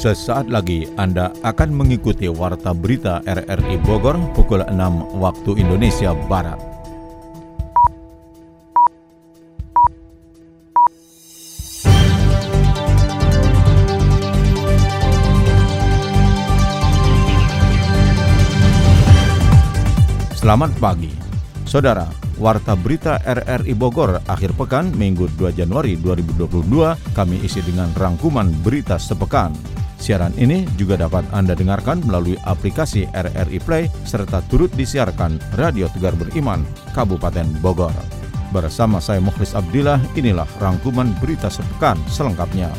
Sesaat lagi Anda akan mengikuti Warta Berita RRI Bogor pukul 6 waktu Indonesia Barat. Selamat pagi. Saudara, Warta Berita RRI Bogor akhir pekan Minggu 2 Januari 2022 kami isi dengan rangkuman berita sepekan. Siaran ini juga dapat Anda dengarkan melalui aplikasi RRI Play serta turut disiarkan Radio Tegar Beriman, Kabupaten Bogor. Bersama saya Mukhlis Abdillah, inilah rangkuman berita sepekan selengkapnya.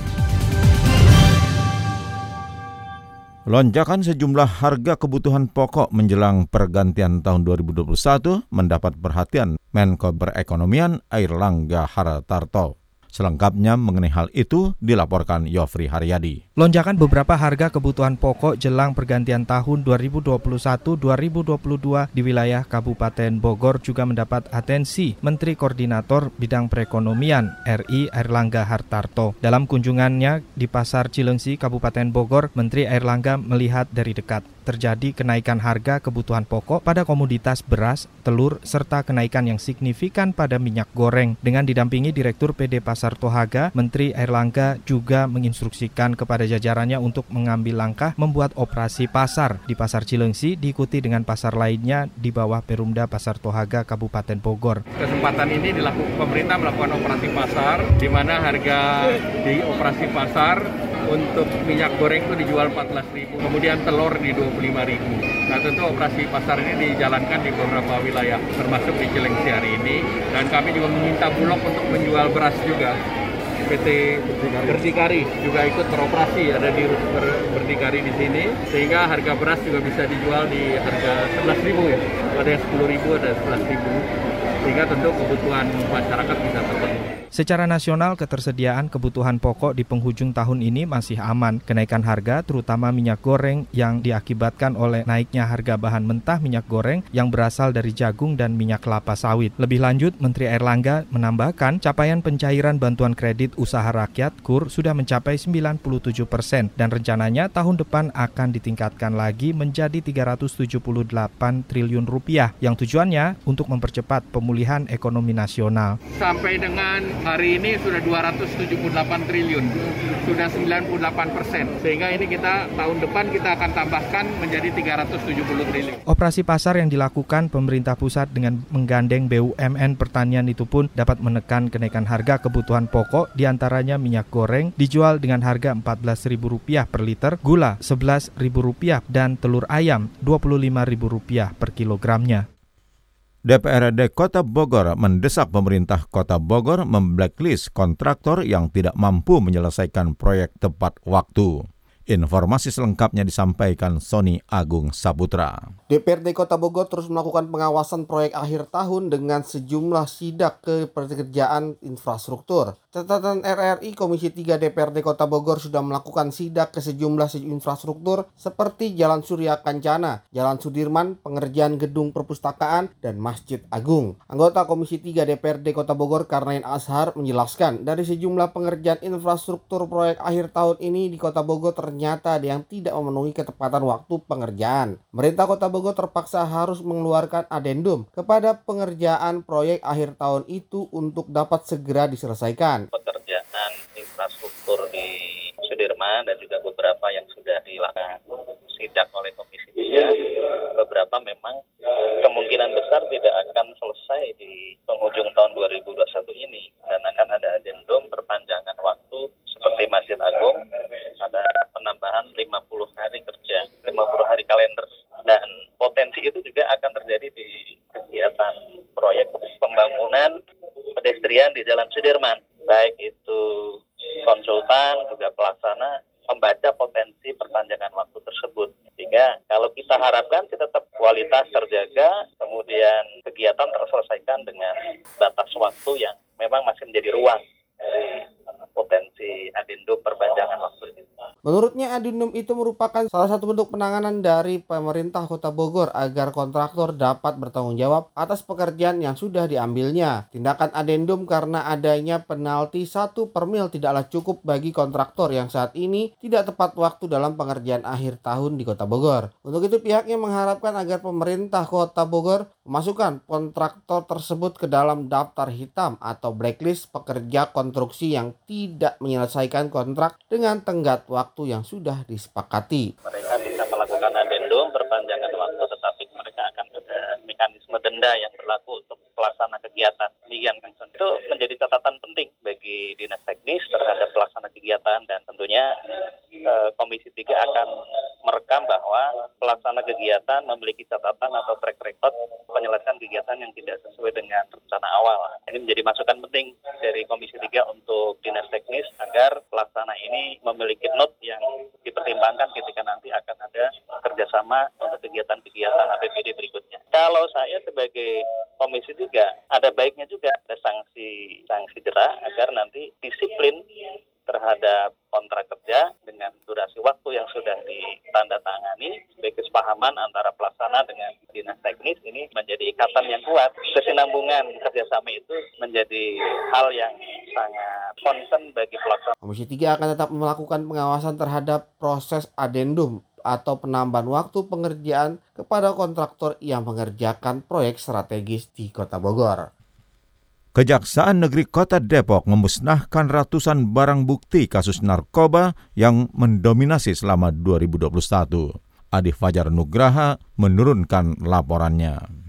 Lonjakan sejumlah harga kebutuhan pokok menjelang pergantian tahun 2021 mendapat perhatian Menko Perekonomian Airlangga Hartarto. Selengkapnya mengenai hal itu dilaporkan Yofri Haryadi. Lonjakan beberapa harga kebutuhan pokok jelang pergantian tahun 2021-2022 di wilayah Kabupaten Bogor juga mendapat atensi Menteri Koordinator Bidang Perekonomian RI Airlangga Hartarto. Dalam kunjungannya di Pasar Cilengsi, Kabupaten Bogor, Menteri Airlangga melihat dari dekat terjadi kenaikan harga kebutuhan pokok pada komoditas beras, telur, serta kenaikan yang signifikan pada minyak goreng. Dengan didampingi Direktur PD Pasar Tohaga, Menteri Airlangga juga menginstruksikan kepada jajarannya untuk mengambil langkah membuat operasi pasar di Pasar Cilengsi diikuti dengan pasar lainnya di bawah Perumda Pasar Tohaga Kabupaten Bogor. Kesempatan ini dilakukan pemerintah melakukan operasi pasar di mana harga di operasi pasar untuk minyak goreng itu dijual 14.000, kemudian telur di 25.000. Nah tentu operasi pasar ini dijalankan di beberapa wilayah, termasuk di Cilengsi hari ini. Dan kami juga meminta Bulog untuk menjual beras juga. PT Berdikari juga ikut beroperasi ada di ber, Berdikari di sini sehingga harga beras juga bisa dijual di harga 11.000 ya ada yang 10.000 ada 11.000 sehingga tentu kebutuhan masyarakat bisa terpenuhi. Secara nasional, ketersediaan kebutuhan pokok di penghujung tahun ini masih aman. Kenaikan harga, terutama minyak goreng yang diakibatkan oleh naiknya harga bahan mentah minyak goreng yang berasal dari jagung dan minyak kelapa sawit. Lebih lanjut, Menteri Erlangga menambahkan capaian pencairan bantuan kredit usaha rakyat KUR sudah mencapai 97 persen dan rencananya tahun depan akan ditingkatkan lagi menjadi 378 triliun rupiah yang tujuannya untuk mempercepat pemulihan ekonomi nasional. Sampai dengan hari ini sudah 278 triliun, sudah 98 persen. Sehingga ini kita tahun depan kita akan tambahkan menjadi 370 triliun. Operasi pasar yang dilakukan pemerintah pusat dengan menggandeng BUMN pertanian itu pun dapat menekan kenaikan harga kebutuhan pokok di antaranya minyak goreng dijual dengan harga Rp14.000 per liter, gula Rp11.000 dan telur ayam Rp25.000 per kilogramnya. DPRD Kota Bogor mendesak pemerintah Kota Bogor memblacklist kontraktor yang tidak mampu menyelesaikan proyek tepat waktu. Informasi selengkapnya disampaikan Sony Agung Saputra. DPRD Kota Bogor terus melakukan pengawasan proyek akhir tahun dengan sejumlah sidak ke pekerjaan infrastruktur. Catatan RRI Komisi 3 DPRD Kota Bogor sudah melakukan sidak ke sejumlah infrastruktur seperti Jalan Surya Kancana, Jalan Sudirman, pengerjaan gedung perpustakaan, dan Masjid Agung. Anggota Komisi 3 DPRD Kota Bogor Karnain Ashar menjelaskan dari sejumlah pengerjaan infrastruktur proyek akhir tahun ini di Kota Bogor ter ternyata ada yang tidak memenuhi ketepatan waktu pengerjaan. Pemerintah Kota Bogor terpaksa harus mengeluarkan adendum kepada pengerjaan proyek akhir tahun itu untuk dapat segera diselesaikan. Pekerjaan infrastruktur di Sudirman dan juga beberapa yang sudah dilakukan sidak oleh Komisi 3, beberapa memang kemungkinan besar tidak akan selesai di penghujung tahun 2021 ini dan akan ada adendum perpanjangan waktu seperti Masjid Agung ada penambahan 50 hari kerja, 50 hari kalender. Dan potensi itu juga akan terjadi di kegiatan proyek pembangunan pedestrian di Jalan Sudirman. Baik itu konsultan, juga pelaksana, membaca potensi perpanjangan waktu tersebut. Sehingga kalau kita harapkan kita tetap kualitas terjaga, kemudian kegiatan terselesaikan dengan batas waktu yang memang masih menjadi ruang dari potensi adendum perpanjangan waktu ini. Menurutnya adendum itu merupakan salah satu bentuk penanganan dari pemerintah Kota Bogor agar kontraktor dapat bertanggung jawab atas pekerjaan yang sudah diambilnya. Tindakan adendum karena adanya penalti satu per mil tidaklah cukup bagi kontraktor yang saat ini tidak tepat waktu dalam pengerjaan akhir tahun di Kota Bogor. Untuk itu pihaknya mengharapkan agar pemerintah Kota Bogor memasukkan kontraktor tersebut ke dalam daftar hitam atau blacklist pekerja konstruksi yang tidak menyelesaikan kontrak dengan tenggat waktu waktu yang sudah disepakati. Mereka bisa melakukan adendum perpanjangan waktu, tetapi mereka akan ada mekanisme denda yang berlaku untuk pelaksana kegiatan. Demikian kan itu menjadi catatan penting bagi dinas teknis terhadap pelaksana kegiatan dan tentunya eh, Komisi 3 akan merekam bahwa pelaksana kegiatan memiliki catatan atau track record penyelesaian kegiatan yang tidak sesuai dengan rencana awal. Ini menjadi masukan penting dari Komisi 3 untuk dinas teknis agar pelaksana ini memiliki note yang dipertimbangkan ketika nanti akan ada kerjasama untuk kegiatan-kegiatan APBD berikutnya. Kalau saya sebagai Komisi 3, ada baiknya juga ada sanksi sanksi jerah agar nanti disiplin terhadap kontrak kerja dengan durasi waktu yang sudah ditandatangani sebagai kesepahaman antara pelaksana dengan dinas teknis ini menjadi ikatan yang kuat. Kesinambungan kerjasama itu menjadi hal yang sangat concern bagi 3 akan tetap melakukan pengawasan terhadap proses adendum atau penambahan waktu pengerjaan kepada kontraktor yang mengerjakan proyek strategis di Kota Bogor. Kejaksaan Negeri Kota Depok memusnahkan ratusan barang bukti kasus narkoba yang mendominasi selama 2021. Adi Fajar Nugraha menurunkan laporannya.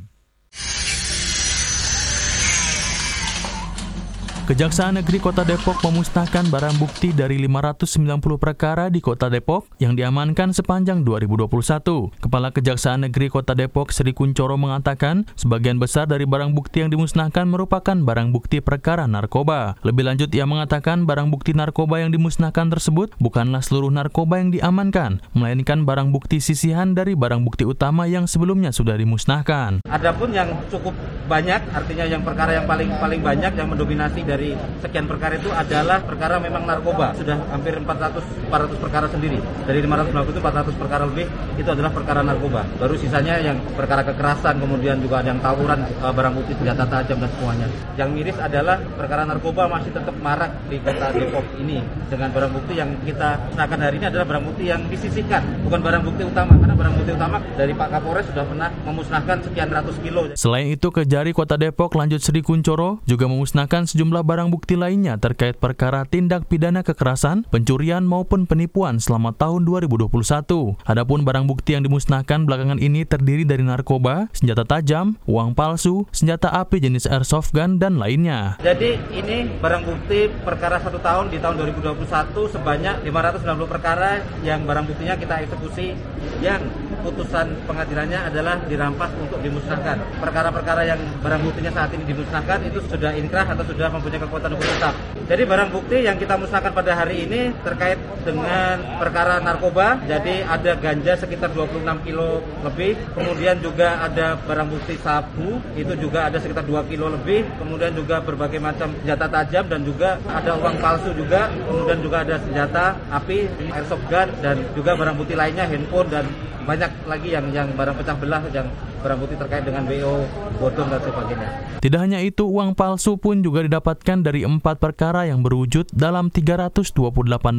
Kejaksaan Negeri Kota Depok memusnahkan barang bukti dari 590 perkara di Kota Depok yang diamankan sepanjang 2021. Kepala Kejaksaan Negeri Kota Depok Sri Kuncoro mengatakan, sebagian besar dari barang bukti yang dimusnahkan merupakan barang bukti perkara narkoba. Lebih lanjut ia mengatakan barang bukti narkoba yang dimusnahkan tersebut bukanlah seluruh narkoba yang diamankan, melainkan barang bukti sisihan dari barang bukti utama yang sebelumnya sudah dimusnahkan. Adapun yang cukup banyak, artinya yang perkara yang paling paling banyak yang mendominasi dari sekian perkara itu adalah perkara memang narkoba. Sudah hampir 400 400 perkara sendiri. Dari 590 itu 400 perkara lebih itu adalah perkara narkoba. Baru sisanya yang perkara kekerasan, kemudian juga ada yang tawuran, eh, barang bukti senjata tajam dan semuanya. Yang miris adalah perkara narkoba masih tetap marak di kota Depok ini dengan barang bukti yang kita gunakan hari ini adalah barang bukti yang disisihkan, bukan barang bukti utama karena barang bukti utama dari Pak Kapolres sudah pernah memusnahkan sekian ratus kilo. Selain itu, Kejari Kota Depok lanjut Sri Kuncoro juga memusnahkan sejumlah barang bukti lainnya terkait perkara tindak pidana kekerasan, pencurian maupun penipuan selama tahun 2021. Adapun barang bukti yang dimusnahkan belakangan ini terdiri dari narkoba, senjata tajam, uang palsu, senjata api jenis airsoft gun, dan lainnya. Jadi ini barang bukti perkara satu tahun di tahun 2021 sebanyak 590 perkara yang barang buktinya kita eksekusi yang putusan pengadilannya adalah dirampas untuk dimusnahkan. Perkara-perkara yang barang buktinya saat ini dimusnahkan itu sudah inkrah atau sudah mempunyai kekuatan hukum tetap. Jadi barang bukti yang kita musnahkan pada hari ini terkait dengan perkara narkoba. Jadi ada ganja sekitar 26 kilo lebih. Kemudian juga ada barang bukti sabu itu juga ada sekitar 2 kilo lebih. Kemudian juga berbagai macam senjata tajam dan juga ada uang palsu juga. Kemudian juga ada senjata api, airsoft gun dan juga barang bukti lainnya handphone dan banyak lagi yang yang barang pecah belah yang barang bukti terkait dengan BO, bodong dan sebagainya. Tidak hanya itu, uang palsu pun juga didapatkan dari empat perkara yang berwujud dalam 328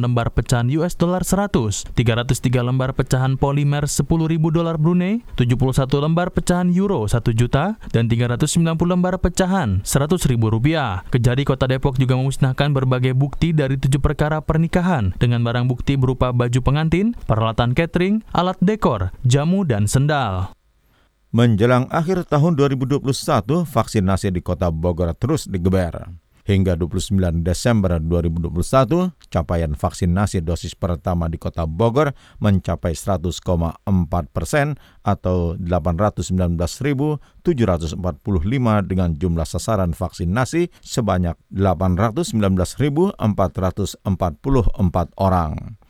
lembar pecahan US dollar 100, 303 lembar pecahan polimer 10.000 dolar Brunei, 71 lembar pecahan euro 1 juta, dan 390 lembar pecahan 100 ribu rupiah. Kejari Kota Depok juga memusnahkan berbagai bukti dari tujuh perkara pernikahan dengan barang bukti berupa baju pengantin, peralatan catering, alat dekor, jamu, dan sendal. Menjelang akhir tahun 2021, vaksinasi di kota Bogor terus digeber. Hingga 29 Desember 2021, capaian vaksinasi dosis pertama di kota Bogor mencapai 100,4 persen atau 819.745 dengan jumlah sasaran vaksinasi sebanyak 819.444 orang.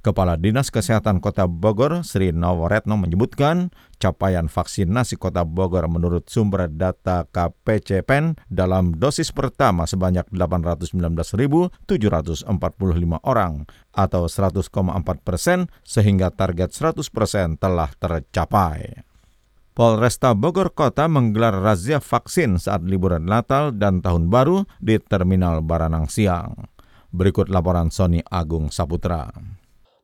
Kepala Dinas Kesehatan Kota Bogor, Sri Nawaretno menyebutkan capaian vaksinasi Kota Bogor menurut sumber data KPCPEN dalam dosis pertama sebanyak 819.745 orang atau 100,4 persen sehingga target 100 persen telah tercapai. Polresta Bogor Kota menggelar razia vaksin saat liburan Natal dan Tahun Baru di Terminal Baranang Siang. Berikut laporan Sony Agung Saputra.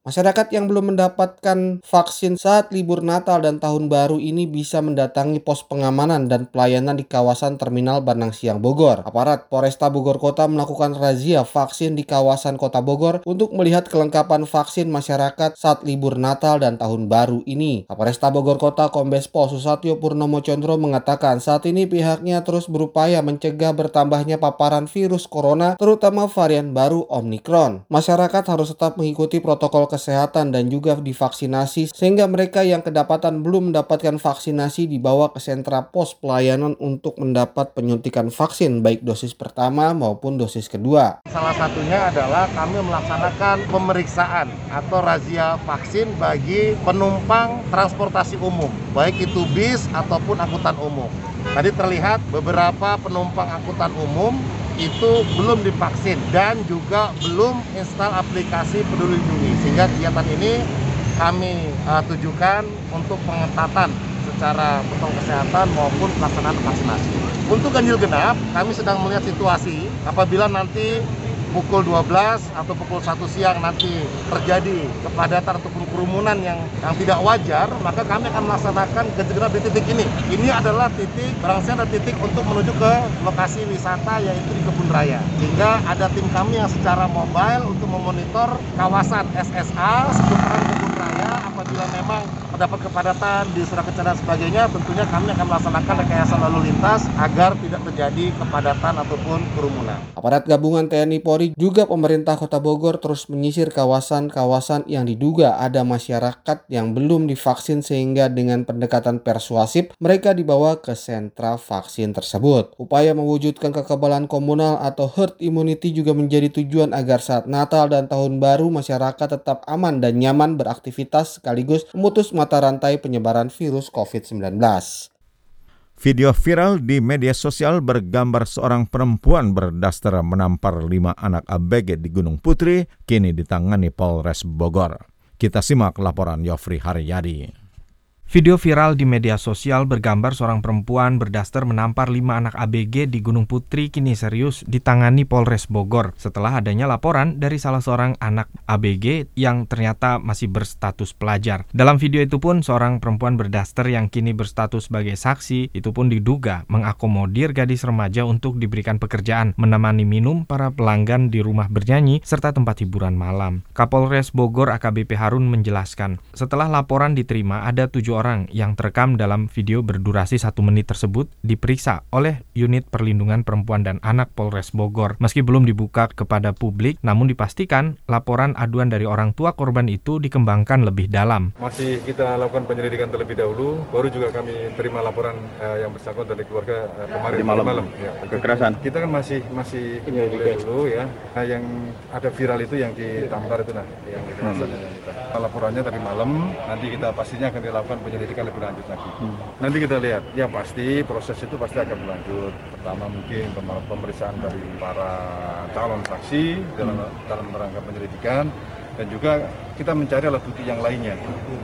Masyarakat yang belum mendapatkan vaksin saat libur Natal dan Tahun Baru ini bisa mendatangi pos pengamanan dan pelayanan di kawasan Terminal Banang Siang Bogor. Aparat Polresta Bogor Kota melakukan razia vaksin di kawasan Kota Bogor untuk melihat kelengkapan vaksin masyarakat saat libur Natal dan Tahun Baru ini. Kapolresta Bogor Kota Kombes Pol Susatyo Purnomo Condro mengatakan saat ini pihaknya terus berupaya mencegah bertambahnya paparan virus corona terutama varian baru Omicron. Masyarakat harus tetap mengikuti protokol dan juga divaksinasi sehingga mereka yang kedapatan belum mendapatkan vaksinasi dibawa ke sentra pos pelayanan untuk mendapat penyuntikan vaksin baik dosis pertama maupun dosis kedua. Salah satunya adalah kami melaksanakan pemeriksaan atau razia vaksin bagi penumpang transportasi umum, baik itu bis ataupun angkutan umum. Tadi terlihat beberapa penumpang angkutan umum itu belum divaksin dan juga belum install aplikasi Peduli Lindungi. Sehingga kegiatan ini kami uh, tujukan untuk pengetatan secara protokol kesehatan maupun pelaksanaan vaksinasi. Untuk ganjil genap, kami sedang melihat situasi apabila nanti pukul 12 atau pukul 1 siang nanti terjadi kepadatan ataupun kerumunan yang yang tidak wajar, maka kami akan melaksanakan ganjil di titik ini. Ini adalah titik, barangkali ada titik untuk menuju ke lokasi wisata yaitu di Kebun Raya. Sehingga ada tim kami yang secara mobile untuk memonitor kawasan SSA seputaran Kebun apabila memang terdapat kepadatan di Surakarta dan sebagainya, tentunya kami akan melaksanakan rekayasa lalu lintas agar tidak terjadi kepadatan ataupun kerumunan. Aparat gabungan TNI Polri juga pemerintah Kota Bogor terus menyisir kawasan-kawasan yang diduga ada masyarakat yang belum divaksin sehingga dengan pendekatan persuasif mereka dibawa ke sentra vaksin tersebut. Upaya mewujudkan kekebalan komunal atau herd immunity juga menjadi tujuan agar saat Natal dan Tahun Baru masyarakat tetap aman dan nyaman beraktivitas sekaligus memutus mata rantai penyebaran virus COVID-19. Video viral di media sosial bergambar seorang perempuan berdaster menampar lima anak ABG di Gunung Putri kini ditangani Polres Bogor. Kita simak laporan Yofri Haryadi. Video viral di media sosial bergambar seorang perempuan berdaster menampar lima anak ABG di Gunung Putri kini serius ditangani Polres Bogor setelah adanya laporan dari salah seorang anak ABG yang ternyata masih berstatus pelajar. Dalam video itu pun seorang perempuan berdaster yang kini berstatus sebagai saksi itu pun diduga mengakomodir gadis remaja untuk diberikan pekerjaan menemani minum para pelanggan di rumah bernyanyi serta tempat hiburan malam. Kapolres Bogor AKBP Harun menjelaskan, setelah laporan diterima ada tujuh orang yang terekam dalam video berdurasi satu menit tersebut diperiksa oleh Unit Perlindungan Perempuan dan Anak Polres Bogor. Meski belum dibuka kepada publik, namun dipastikan laporan aduan dari orang tua korban itu dikembangkan lebih dalam. Masih kita lakukan penyelidikan terlebih dahulu, baru juga kami terima laporan uh, yang bersangkutan dari keluarga uh, kemarin malam. malam. Ya, kekerasan. Kita kan masih masih penyelidikan dulu ya. Nah, yang ada viral itu yang ditampar itu nah, yang hmm. laporannya tadi malam. Nanti kita pastinya akan dilakukan penyelidikan lebih lanjut lagi. Hmm. Nanti kita lihat, ya pasti proses itu pasti akan berlanjut. Pertama mungkin pemeriksaan dari para calon saksi dalam hmm. dalam rangka penyelidikan dan juga kita mencari alat bukti yang lainnya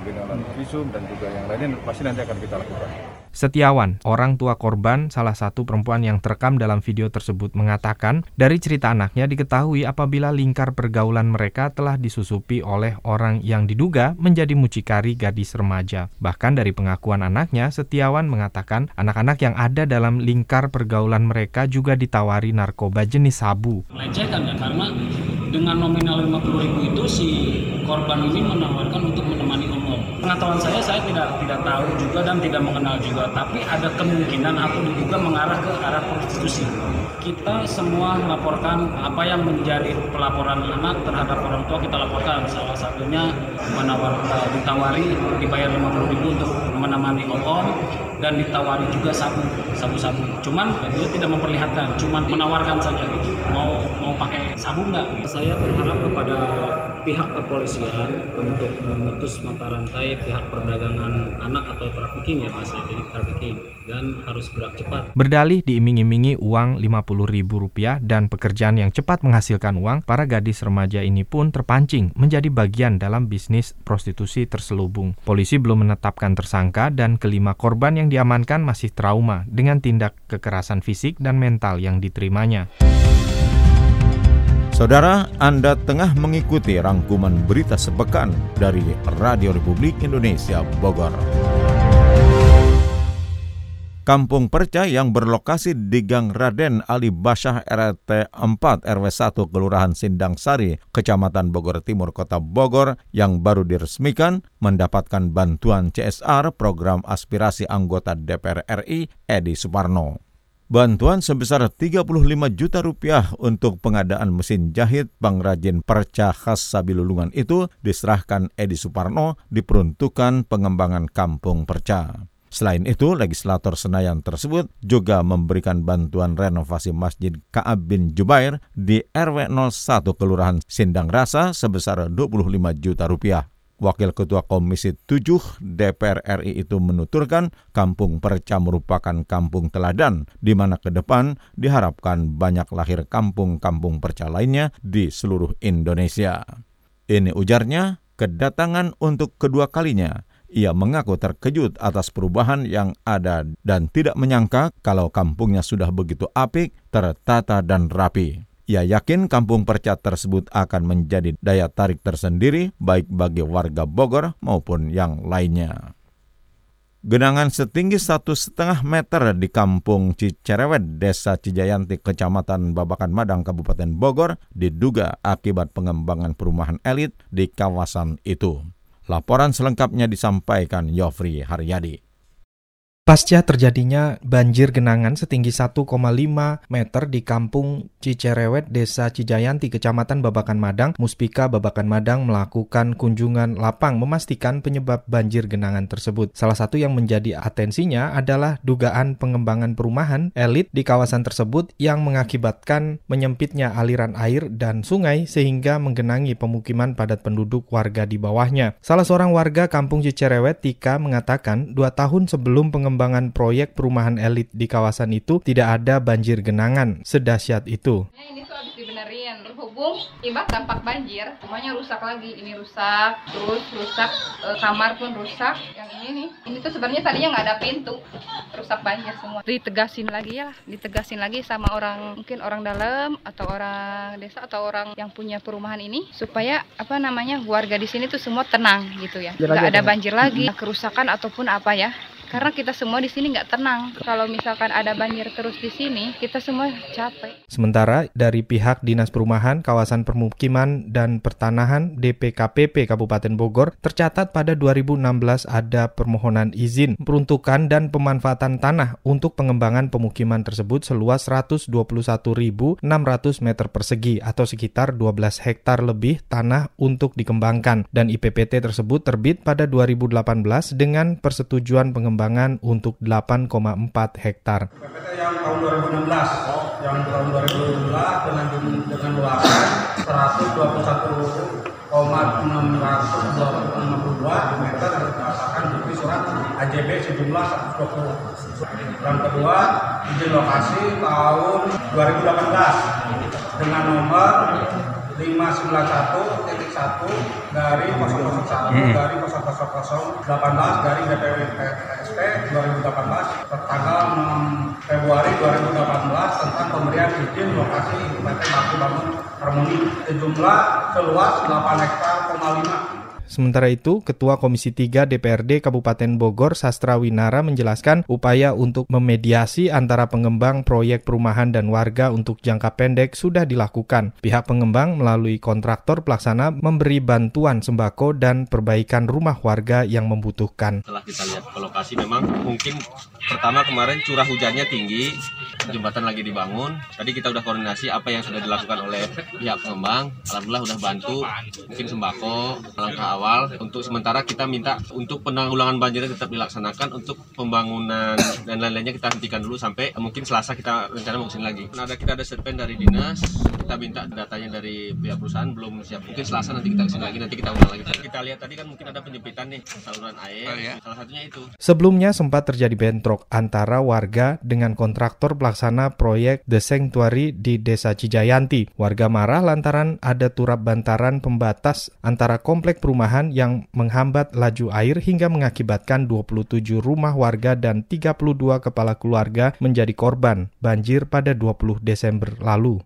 dengan alat visum dan juga yang lainnya pasti nanti akan kita lakukan. Setiawan, orang tua korban, salah satu perempuan yang terekam dalam video tersebut mengatakan, dari cerita anaknya diketahui apabila lingkar pergaulan mereka telah disusupi oleh orang yang diduga menjadi mucikari gadis remaja. Bahkan dari pengakuan anaknya, Setiawan mengatakan anak-anak yang ada dalam lingkar pergaulan mereka juga ditawari narkoba jenis sabu. Melecehkan ya, karena dengan nominal 50 ribu itu si korban ini menawarkan untuk menemani. Pengetahuan saya, saya tidak tidak tahu juga dan tidak mengenal juga tapi ada kemungkinan atau diduga mengarah ke arah prostitusi. Kita semua melaporkan apa yang menjadi pelaporan anak terhadap orang tua kita laporkan. Salah satunya menawar, uh, ditawari dibayar 50 ribu untuk menemani om dan ditawari juga sabu sabu-sabu. Cuman dia tidak memperlihatkan, cuman menawarkan saja. Mau mau pakai sabu nggak? Saya berharap kepada pihak kepolisian untuk memutus mata rantai pihak perdagangan anak atau trafficking ya mas jadi trafficking dan harus gerak cepat. Berdalih diiming-imingi uang Rp50.000 dan pekerjaan yang cepat menghasilkan uang, para gadis remaja ini pun terpancing menjadi bagian dalam bisnis prostitusi terselubung. Polisi belum menetapkan tersangka dan kelima korban yang diamankan masih trauma dengan tindak kekerasan fisik dan mental yang diterimanya. Saudara, Anda tengah mengikuti rangkuman berita sepekan dari Radio Republik Indonesia Bogor. Kampung Perca yang berlokasi di Gang Raden Ali Basyah RT 4 RW 1 Kelurahan Sindang Sari, Kecamatan Bogor Timur, Kota Bogor yang baru diresmikan mendapatkan bantuan CSR program aspirasi anggota DPR RI Edi Suparno. Bantuan sebesar 35 juta rupiah untuk pengadaan mesin jahit pengrajin perca khas Sabilulungan itu diserahkan Edi Suparno diperuntukkan pengembangan kampung perca. Selain itu, legislator Senayan tersebut juga memberikan bantuan renovasi Masjid Ka'ab bin Jubair di RW 01 Kelurahan Sindang Rasa sebesar 25 juta rupiah. Wakil Ketua Komisi 7 DPR RI itu menuturkan Kampung Perca merupakan kampung teladan di mana ke depan diharapkan banyak lahir kampung-kampung perca lainnya di seluruh Indonesia. Ini ujarnya, kedatangan untuk kedua kalinya ia mengaku terkejut atas perubahan yang ada dan tidak menyangka kalau kampungnya sudah begitu apik, tertata, dan rapi. Ia yakin kampung percat tersebut akan menjadi daya tarik tersendiri baik bagi warga Bogor maupun yang lainnya. Genangan setinggi satu setengah meter di kampung Cicerewet, Desa Cijayanti, Kecamatan Babakan Madang, Kabupaten Bogor, diduga akibat pengembangan perumahan elit di kawasan itu. Laporan selengkapnya disampaikan Yofri Haryadi. Pasca terjadinya banjir genangan setinggi 1,5 meter di kampung Cicerewet, Desa Cijayanti, Kecamatan Babakan Madang, Muspika Babakan Madang melakukan kunjungan lapang memastikan penyebab banjir genangan tersebut. Salah satu yang menjadi atensinya adalah dugaan pengembangan perumahan elit di kawasan tersebut yang mengakibatkan menyempitnya aliran air dan sungai sehingga menggenangi pemukiman padat penduduk warga di bawahnya. Salah seorang warga kampung Cicerewet, Tika, mengatakan dua tahun sebelum pengembangan pengembangan proyek perumahan elit di kawasan itu tidak ada banjir genangan sedahsyat itu. Ini tuh habis dibenerin, berhubung imbas dampak banjir, semuanya rusak lagi. Ini rusak, terus rusak e, kamar pun rusak. Yang ini nih, ini tuh sebenarnya tadinya nggak ada pintu, rusak banjir semua. Ditegasin lagi ya, ditegasin lagi sama orang mungkin orang dalam atau orang desa atau orang yang punya perumahan ini supaya apa namanya warga di sini tuh semua tenang gitu ya, nggak ada banjir lagi, kerusakan ataupun apa ya karena kita semua di sini nggak tenang. Kalau misalkan ada banjir terus di sini, kita semua capek. Sementara dari pihak Dinas Perumahan, Kawasan Permukiman dan Pertanahan DPKPP Kabupaten Bogor, tercatat pada 2016 ada permohonan izin peruntukan dan pemanfaatan tanah untuk pengembangan pemukiman tersebut seluas 121.600 meter persegi atau sekitar 12 hektar lebih tanah untuk dikembangkan dan IPPT tersebut terbit pada 2018 dengan persetujuan pengembangan pengembangan untuk 8,4 hektar. PPT yang tahun 2016, yang tahun 2016 dengan dengan luasan 121,662 meter berdasarkan bukti surat AJB sejumlah 120. Yang kedua, izin lokasi tahun 2018 dengan nomor 591.1 dari 001 hmm. dari 0018 dari DPW PSP 2018 tertanggal 6 Februari 2018 tentang pemberian izin lokasi PT Bakti Bangun Harmoni sejumlah seluas 8 hektar, 5 Sementara itu, Ketua Komisi 3 DPRD Kabupaten Bogor Sastra Winara menjelaskan upaya untuk memediasi antara pengembang proyek perumahan dan warga untuk jangka pendek sudah dilakukan. Pihak pengembang melalui kontraktor pelaksana memberi bantuan sembako dan perbaikan rumah warga yang membutuhkan. Setelah kita lihat ke lokasi memang mungkin pertama kemarin curah hujannya tinggi, jembatan lagi dibangun. Tadi kita udah koordinasi apa yang sudah dilakukan oleh pihak pengembang. Alhamdulillah udah bantu, mungkin sembako, langkah awal awal. Untuk sementara kita minta untuk penanggulangan banjirnya tetap dilaksanakan, untuk pembangunan dan lain-lainnya kita hentikan dulu sampai mungkin Selasa kita rencana mau ke sini lagi. Nah, ada kita ada serpen dari dinas, kita minta datanya dari pihak perusahaan belum siap. Mungkin Selasa nanti kita ke sini lagi, nanti kita ulang lagi. Kita lihat tadi kan mungkin ada penyempitan nih saluran air, oh, ya? salah satunya itu. Sebelumnya sempat terjadi bentrok antara warga dengan kontraktor pelaksana proyek The Sanctuary di Desa Cijayanti. Warga marah lantaran ada turap bantaran pembatas antara komplek perumahan yang menghambat laju air hingga mengakibatkan 27 rumah warga dan 32 kepala keluarga menjadi korban banjir pada 20 Desember lalu.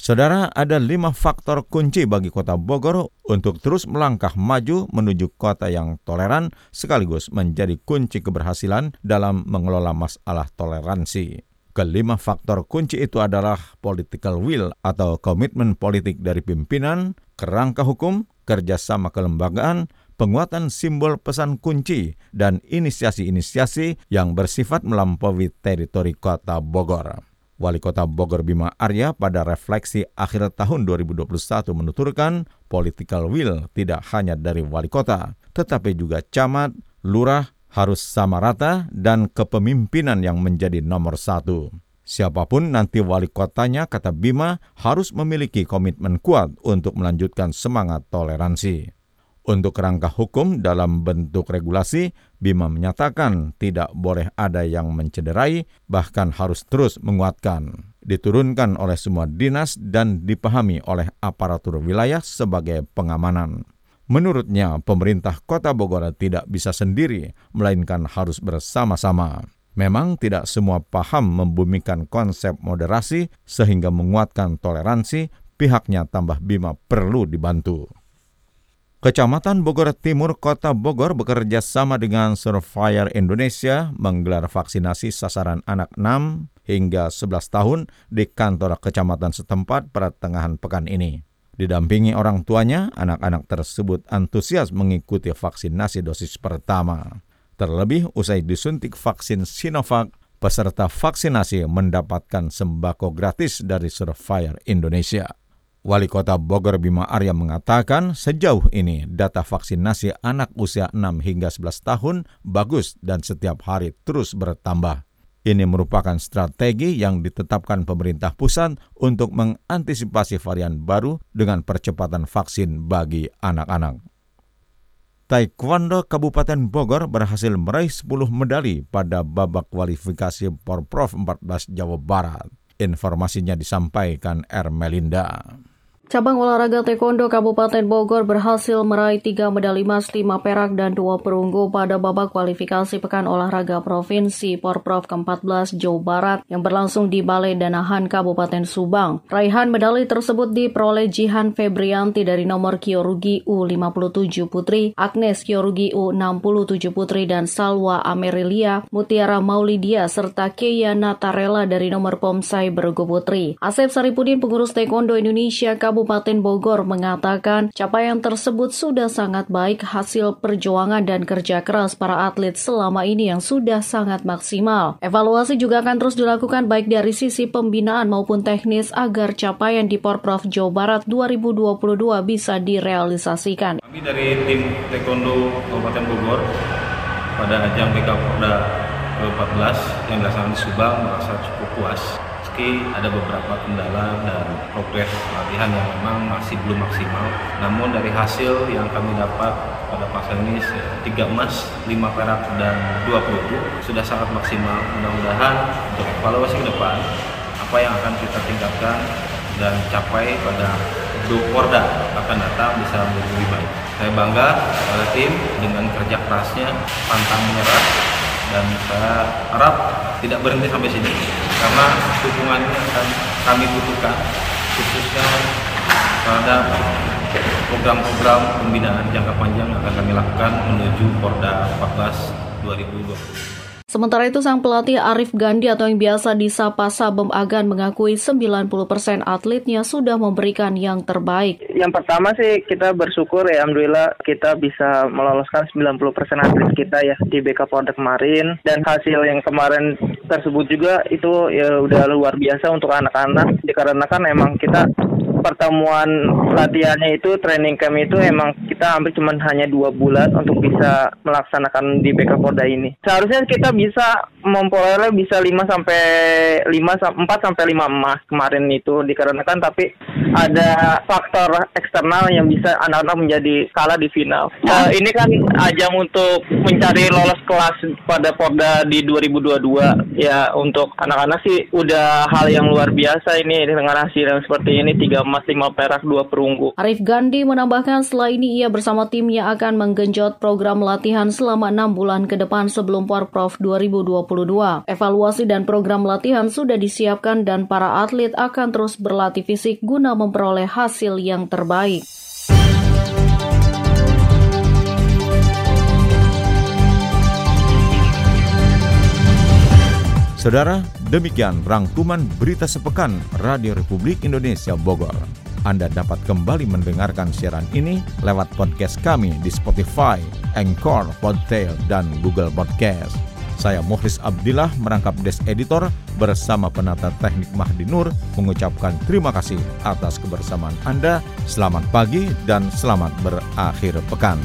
Saudara, ada lima faktor kunci bagi kota Bogor untuk terus melangkah maju menuju kota yang toleran sekaligus menjadi kunci keberhasilan dalam mengelola masalah toleransi. Kelima faktor kunci itu adalah political will atau komitmen politik dari pimpinan, kerangka hukum, kerjasama kelembagaan, penguatan simbol pesan kunci, dan inisiasi-inisiasi yang bersifat melampaui teritori kota Bogor. Wali Kota Bogor Bima Arya pada refleksi akhir tahun 2021 menuturkan political will tidak hanya dari wali kota, tetapi juga camat, lurah, harus sama rata dan kepemimpinan yang menjadi nomor satu. Siapa pun nanti wali kotanya, kata Bima, harus memiliki komitmen kuat untuk melanjutkan semangat toleransi. Untuk kerangka hukum dalam bentuk regulasi, Bima menyatakan tidak boleh ada yang mencederai, bahkan harus terus menguatkan. Diturunkan oleh semua dinas dan dipahami oleh aparatur wilayah sebagai pengamanan. Menurutnya, pemerintah Kota Bogor tidak bisa sendiri, melainkan harus bersama-sama. Memang tidak semua paham membumikan konsep moderasi sehingga menguatkan toleransi, pihaknya tambah Bima perlu dibantu. Kecamatan Bogor Timur, Kota Bogor bekerja sama dengan Surveyor Indonesia menggelar vaksinasi sasaran anak 6 hingga 11 tahun di kantor kecamatan setempat pertengahan pekan ini. Didampingi orang tuanya, anak-anak tersebut antusias mengikuti vaksinasi dosis pertama. Terlebih usai disuntik vaksin Sinovac, peserta vaksinasi mendapatkan sembako gratis dari Surveyor Indonesia. Wali Kota Bogor Bima Arya mengatakan sejauh ini data vaksinasi anak usia 6 hingga 11 tahun bagus dan setiap hari terus bertambah. Ini merupakan strategi yang ditetapkan pemerintah pusat untuk mengantisipasi varian baru dengan percepatan vaksin bagi anak-anak. Taekwondo Kabupaten Bogor berhasil meraih 10 medali pada babak kualifikasi Porprov 14 Jawa Barat. Informasinya disampaikan Ermelinda. Cabang olahraga taekwondo Kabupaten Bogor berhasil meraih tiga medali emas, lima perak, dan dua perunggu pada babak kualifikasi Pekan Olahraga Provinsi Porprov ke-14 Jawa Barat yang berlangsung di Balai Danahan Kabupaten Subang. Raihan medali tersebut diperoleh Jihan Febrianti dari nomor Kyorugi U57 Putri, Agnes Kyorugi U67 Putri, dan Salwa Amerilia Mutiara Maulidia serta Keya Natarela dari nomor Pomsai Bergu Putri. Asep Saripudin, pengurus taekwondo Indonesia Kabupaten Kabupaten Bogor mengatakan capaian tersebut sudah sangat baik hasil perjuangan dan kerja keras para atlet selama ini yang sudah sangat maksimal. Evaluasi juga akan terus dilakukan baik dari sisi pembinaan maupun teknis agar capaian di Porprov Jawa Barat 2022 bisa direalisasikan. Kami dari tim Taekwondo Kabupaten Bogor pada ajang BK Porda ke-14 yang dilaksanakan di Subang merasa cukup puas meski ada beberapa kendala dan progres latihan yang memang masih belum maksimal. Namun dari hasil yang kami dapat pada pasal ini tiga emas, lima perak dan dua perunggu sudah sangat maksimal. Mudah-mudahan untuk evaluasi ke depan apa yang akan kita tingkatkan dan capai pada Porda akan datang bisa lebih baik. Saya bangga pada tim dengan kerja kerasnya, pantang menyerah dan saya harap tidak berhenti sampai sini karena dukungan ini akan kami butuhkan khususnya terhadap program-program pembinaan jangka panjang yang akan kami lakukan menuju Porda 14 2020. Sementara itu, sang pelatih Arif Gandhi atau yang biasa disapa Sabem Agan mengakui 90% atletnya sudah memberikan yang terbaik. Yang pertama sih kita bersyukur ya Alhamdulillah kita bisa meloloskan 90% atlet kita ya di BK Polda kemarin. Dan hasil yang kemarin tersebut juga itu ya udah luar biasa untuk anak-anak. Dikarenakan emang kita pertemuan latihannya itu training camp itu emang kita hampir cuma hanya dua bulan untuk bisa melaksanakan di BK Polda ini. Seharusnya kita bisa memperoleh bisa 5 sampai 5 4 sampai 5 emas kemarin itu dikarenakan tapi ada faktor eksternal yang bisa anak-anak menjadi kalah di final. Uh, ini kan ajang untuk mencari lolos kelas pada Polda di 2022 ya untuk anak-anak sih udah hal yang luar biasa ini dengan hasil yang seperti ini 3 emas 5 perak 2 perunggu. Arif Gandhi menambahkan setelah ini ia bersama timnya akan menggenjot program latihan selama 6 bulan ke depan sebelum Porprov 2022. Evaluasi dan program latihan sudah disiapkan dan para atlet akan terus berlatih fisik guna memperoleh hasil yang terbaik. Saudara, demikian rangkuman berita sepekan Radio Republik Indonesia Bogor. Anda dapat kembali mendengarkan siaran ini lewat podcast kami di Spotify, Anchor, Podtail, dan Google Podcast. Saya Muhlis Abdillah merangkap Des Editor bersama penata teknik Mahdi Nur mengucapkan terima kasih atas kebersamaan Anda. Selamat pagi dan selamat berakhir pekan.